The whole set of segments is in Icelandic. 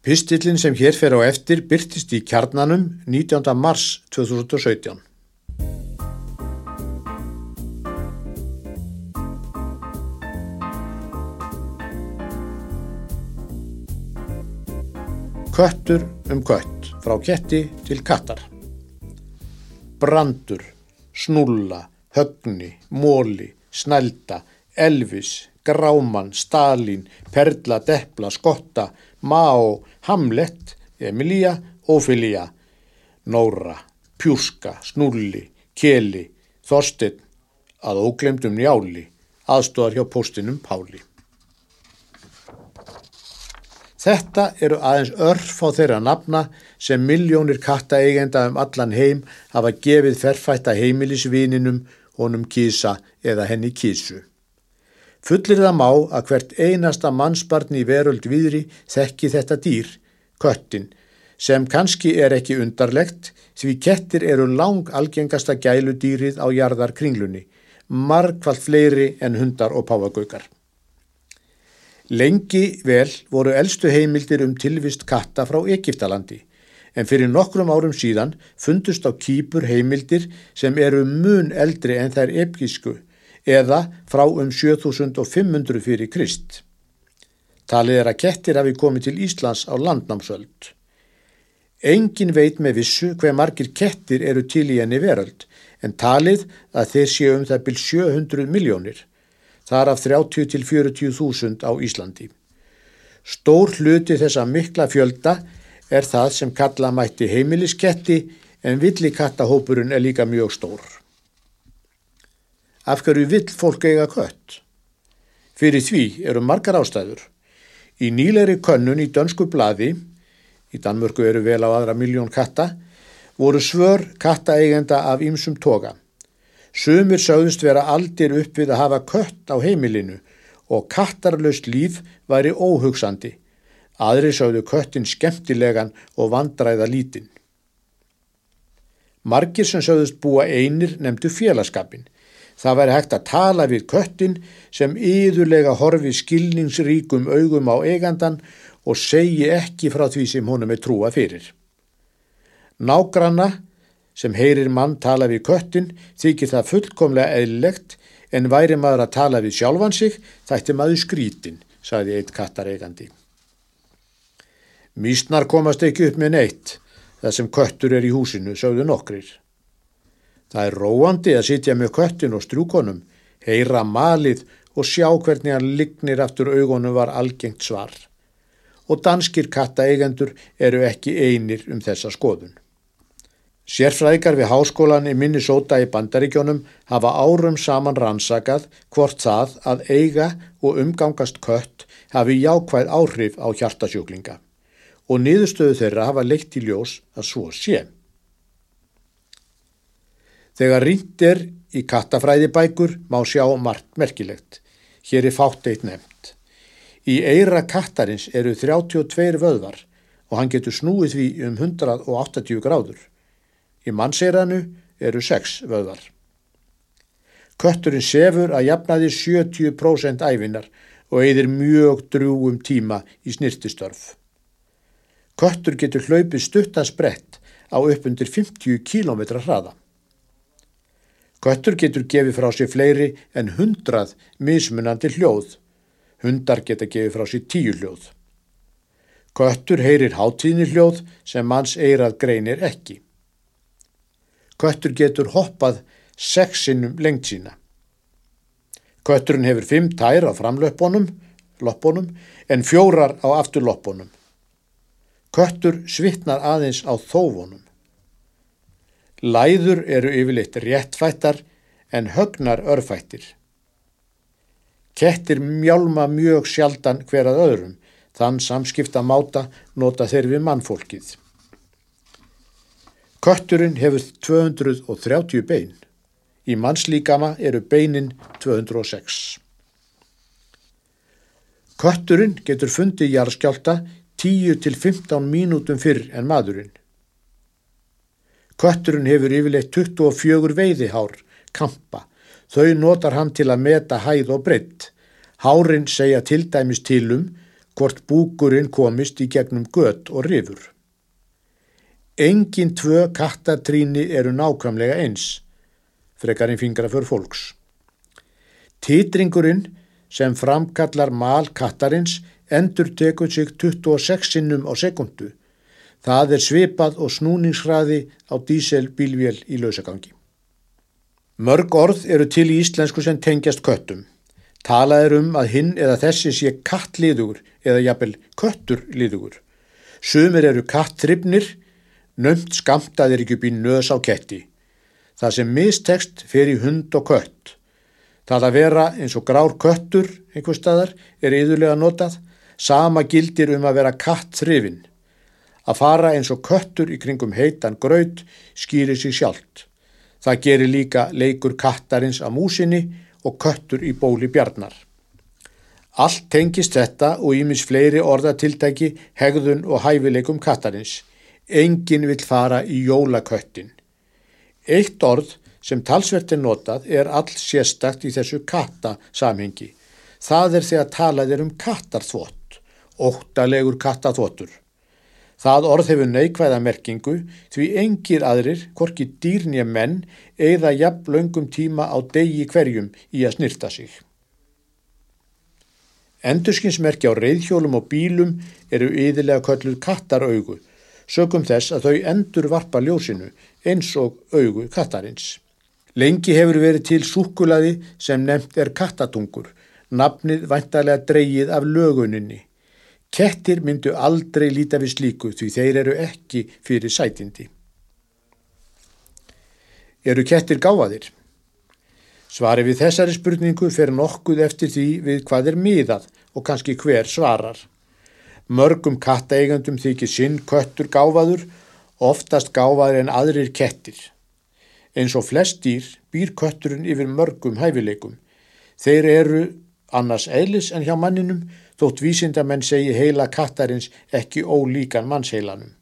Pistillin sem hér fer á eftir byrtist í kjarnanum 19. mars 2017. Köttur um kött, frá ketti til kattar. Brandur, snulla, högni, móli, snælda, elvis, gráman, stalin, perla, depla, skotta, Mao, Hamlet, Emilia, Ophelia, Nóra, Pjúska, Snúli, Keli, Þorstein, að óglemdum njáli, aðstóðar hjá postinum Páli. Þetta eru aðeins örf á þeirra nafna sem miljónir kattaeigenda um allan heim hafa gefið ferfætta heimilisvininum honum kísa eða henni kísu. Fullir það má að hvert einasta mannsbarn í veröld viðri þekki þetta dýr, köttin, sem kannski er ekki undarlegt því kettir eru lang algengasta gæludýrið á jarðar kringlunni, margfald fleiri en hundar og páfagaukar. Lengi vel voru eldstu heimildir um tilvist katta frá Egiptalandi, en fyrir nokkrum árum síðan fundust á kýpur heimildir sem eru mun eldri en þær epísku eða frá um 7500 fyrir Krist. Talið er að kettir hafi komið til Íslands á landnámsöld. Engin veit með vissu hver margir kettir eru til í enni veröld en talið að þeir séu um það byrj 700 miljónir, þar af 30 til 40 þúsund á Íslandi. Stór hluti þessa mikla fjölda er það sem kalla mætti heimilisketti en villikattahópurinn er líka mjög stór. Af hverju vill fólk eiga kött? Fyrir því eru margar ástæður. Í nýleiri könnun í dönsku bladi, í Danmörku eru vel á aðra miljón katta, voru svör kattaeigenda af ýmsum toga. Sumir sögðust vera aldir upp við að hafa kött á heimilinu og kattarlaust líf væri óhugsandi. Aðri sögðu köttin skemmtilegan og vandræða lítinn. Margir sem sögðust búa einir nefndu félagskapin. Það væri hægt að tala við köttin sem yðurlega horfi skilningsríkum augum á eigandan og segi ekki frá því sem honum er trúa fyrir. Nágranna sem heyrir mann tala við köttin þykir það fullkomlega eðlilegt en væri maður að tala við sjálfan sig þætti maður skrítin, sagði eitt kattareigandi. Mísnar komast ekki upp með neitt þar sem köttur er í húsinu, sögðu nokkrir. Það er róandi að sitja með köttin og strúkonum, heyra malið og sjá hvernig hann lignir aftur augunum var algengt svar. Og danskir kattaeigendur eru ekki einir um þessa skoðun. Sérfræðikar við háskólan í Minnesota í Bandaríkjónum hafa árum saman rannsakað hvort það að eiga og umgangast kött hafi jákvæð áhrif á hjartasjúklinga og niðurstöðu þeirra hafa leitt í ljós að svo sé. Þegar rýnt er í kattafræðibækur má sjá margt merkilegt. Hér er fátt eitt nefnt. Í eira kattarins eru 32 vöðvar og hann getur snúið því um 180 gráður. Í mannseiranu eru 6 vöðvar. Kötturinn sefur að jafnaði 70% æfinar og eigðir mjög drúum tíma í snirtistörf. Köttur getur hlaupið stuttasbrett á uppundir 50 km hraða. Köttur getur gefið frá sér fleiri en hundrað mismunandi hljóð. Hundar geta gefið frá sér tíu hljóð. Köttur heyrir hátíðni hljóð sem manns eirað greinir ekki. Köttur getur hoppað sexinum lengt sína. Kötturinn hefur fimm tær á framlöpunum en fjórar á afturlöpunum. Köttur svitnar aðeins á þófunum. Læður eru yfirleitt réttfættar en högnar örfættir. Kettir mjálma mjög sjaldan hverað öðrum, þann samskipta máta nota þeir við mannfólkið. Kötturinn hefur 230 bein. Í mannslíkama eru beinin 206. Kötturinn getur fundið jarðskjálta 10-15 mínútum fyrr en maðurinn. Kötturinn hefur yfirleitt 24 veiðihár, kampa. Þau notar hann til að meta hæð og breytt. Hárin segja til dæmis tilum hvort búkurinn komist í gegnum gött og rifur. Engin tvö kattatríni eru nákvæmlega eins, frekarinn fingra fyrir fólks. Títringurinn sem framkallar mal kattarins endur tekur sig 26 sinnum á sekundu. Það er svipað og snúningshraði á díselbílvél í lausagangi. Mörg orð eru til í íslensku sem tengjast köttum. Talað er um að hinn eða þessi sé kattliðugur eða jafnvel kötturliðugur. Sumir eru kattribnir, nömt skamtað er ekki upp í nöðs á ketti. Það sem mistekst fer í hund og kött. Það að vera eins og grár köttur einhver staðar er yðurlega notað, sama gildir um að vera kattrifin. Að fara eins og köttur í kringum heitan graut skýrir sig sjálft. Það gerir líka leikur kattarins að músinni og köttur í bóli bjarnar. Allt tengist þetta og ímis fleiri orðatiltæki, hegðun og hæfileikum kattarins. Engin vil fara í jólaköttin. Eitt orð sem talsvert er notað er all sérstakt í þessu kattasamhengi. Það er þegar talað er um kattarþvott, óttalegur kattaþvottur. Það orð hefur neikvæða merkingu því engir aðrir, korki dýrnja menn, eða jafn laungum tíma á degi hverjum í að snirta sig. Endurskinsmerki á reyðhjólum og bílum eru yðilega kölluð kattaraugu, sögum þess að þau endur varpa ljósinu eins og augu kattarins. Lengi hefur verið til súkulaði sem nefnt er kattatungur, nafnið væntalega dreyið af löguninni. Kettir myndu aldrei líta við slíku því þeir eru ekki fyrir sætindi. Eru kettir gáfaðir? Svari við þessari spurningu fer nokkuð eftir því við hvað er miðað og kannski hver svarar. Mörgum kattaeigandum þykir sinn köttur gáfaður, oftast gáfaður en aðrir kettir. Eins og flest dýr býr kötturinn yfir mörgum hæfileikum. Þeir eru annars eilis en hjá manninum þótt vísindamenn segi heila kattarins ekki ólíkan mannsheilanum.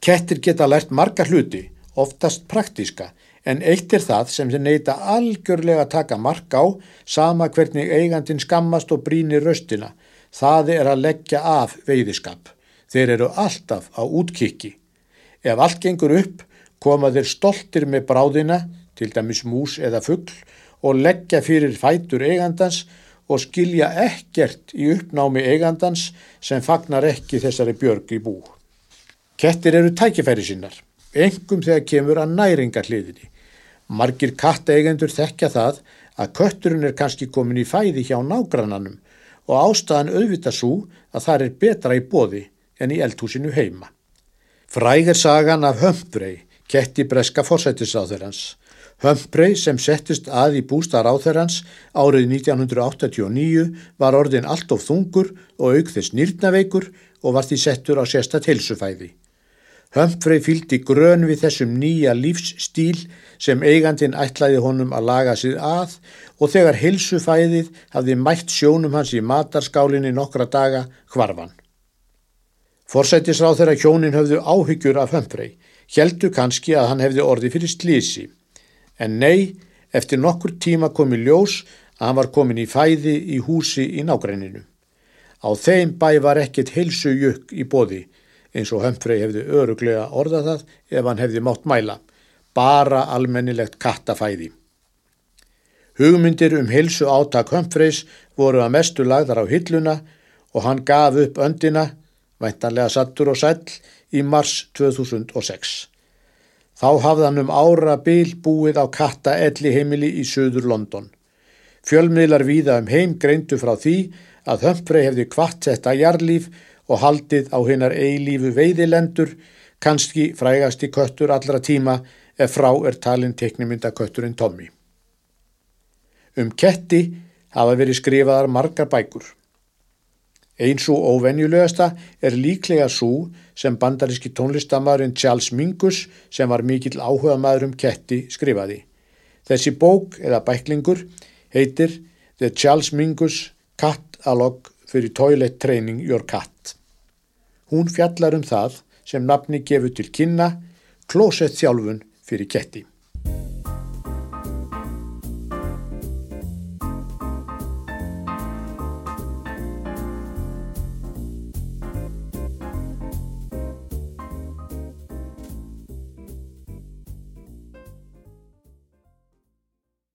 Kettir geta lært marga hluti, oftast praktiska, en eitt er það sem þeir neyta algjörlega að taka mark á sama hvernig eigandin skammast og brínir röstina. Það er að leggja af veiðiskap. Þeir eru alltaf á útkikki. Ef allt gengur upp, koma þeir stoltir með bráðina, til dæmis mús eða fuggl, og leggja fyrir fætur eigandans og skilja ekkert í uppnámi eigandans sem fagnar ekki þessari björg í bú. Kettir eru tækifæri sinnar, engum þegar kemur að næringa hliðinni. Margir kattaeigendur þekkja það að kötturinn er kannski komin í fæði hjá nágrannanum og ástæðan auðvita svo að það er betra í bóði en í eldhúsinu heima. Frægir sagan af hömbrei, ketti breska forsættisáþurans. Humphrey sem settist að í bústar áþerrans árið 1989 var orðin allt of þungur og auk þess nýrnaveikur og var því settur á sérstatt helsufæði. Humphrey fylgdi grön við þessum nýja lífsstíl sem eigandin ætlaði honum að laga sig að og þegar helsufæðið hafði mætt sjónum hans í matarskálinni nokkra daga hvarfan. Forsættisráð þeirra hjónin höfðu áhyggjur af Humphrey, heldu kannski að hann hefði orði fyrir slísi. En nei, eftir nokkur tíma komi ljós að hann var komin í fæði í húsi í nágræninu. Á þeim bæ var ekkert heilsu jökk í bóði eins og Hömfrey hefði öruglega orðað það ef hann hefði mátt mæla. Bara almennilegt kattafæði. Hugmyndir um heilsu átak Hömfreys voru að mestu lagðar á hilluna og hann gaf upp öndina, væntanlega sattur og sæll, í mars 2006. Þá hafði hann um ára bil búið á katta elli heimili í söður London. Fjölmiðlar víða um heim greindu frá því að Humphrey hefði kvart þetta jarlíf og haldið á hinnar eilífu veiðilendur, kannski frægasti köttur allra tíma ef frá er talin teknimynda kötturinn Tommy. Um ketti hafa verið skrifaðar margar bækur. Eins og óvenjulegasta er líklega svo sem bandaríski tónlistamæðurinn Charles Mingus sem var mikill áhuga maður um ketti skrifaði. Þessi bók eða bæklingur heitir The Charles Mingus Cat-alog fyrir Toilet Training Your Cat. Hún fjallar um það sem nafni gefur til kynna klósett þjálfun fyrir ketti.